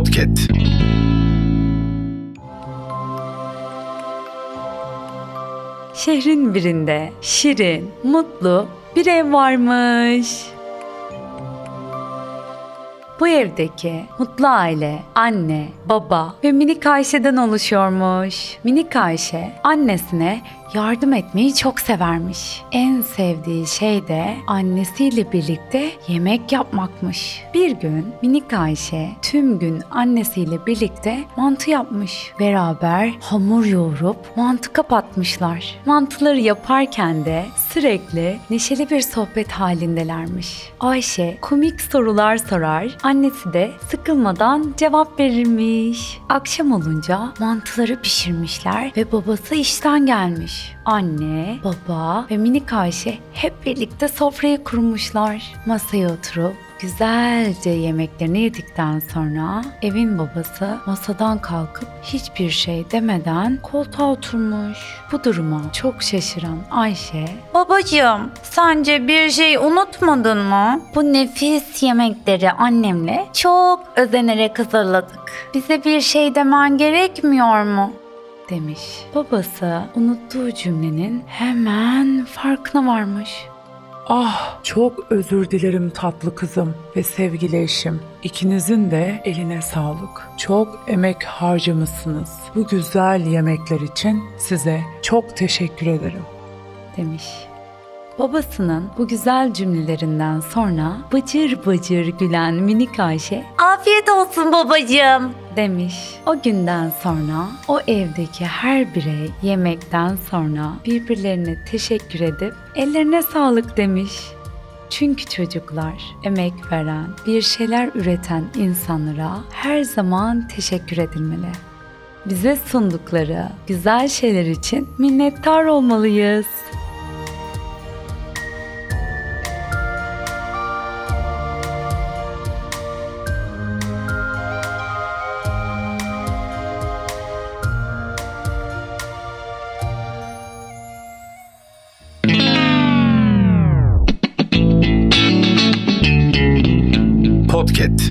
Podcast. Şehrin birinde şirin, mutlu bir ev varmış. Bu evdeki mutlu aile anne, baba ve minik Ayşe'den oluşuyormuş. Minik Ayşe annesine yardım etmeyi çok severmiş. En sevdiği şey de annesiyle birlikte yemek yapmakmış. Bir gün minik Ayşe tüm gün annesiyle birlikte mantı yapmış. Beraber hamur yoğurup mantı kapatmışlar. Mantıları yaparken de sürekli neşeli bir sohbet halindelermiş. Ayşe komik sorular sorar, annesi de sıkılmadan cevap verirmiş. Akşam olunca mantıları pişirmişler ve babası işten gelmiş. Anne, baba ve minik Ayşe hep birlikte sofrayı kurmuşlar. Masaya oturup güzelce yemeklerini yedikten sonra evin babası masadan kalkıp hiçbir şey demeden koltuğa oturmuş. Bu duruma çok şaşıran Ayşe, Babacığım, sence bir şey unutmadın mı? Bu nefis yemekleri annemle çok özenerek hazırladık. Bize bir şey demen gerekmiyor mu? Demiş. Babası unuttuğu cümlenin hemen farkına varmış. Ah çok özür dilerim tatlı kızım ve sevgili eşim. İkinizin de eline sağlık. Çok emek harcamışsınız. Bu güzel yemekler için size çok teşekkür ederim. demiş. Babasının bu güzel cümlelerinden sonra bıcır bıcır gülen minik Ayşe Afiyet olsun babacığım. Demiş. O günden sonra o evdeki her birey yemekten sonra birbirlerine teşekkür edip ellerine sağlık demiş. Çünkü çocuklar emek veren, bir şeyler üreten insanlara her zaman teşekkür edilmeli. Bize sundukları güzel şeyler için minnettar olmalıyız. Podcast.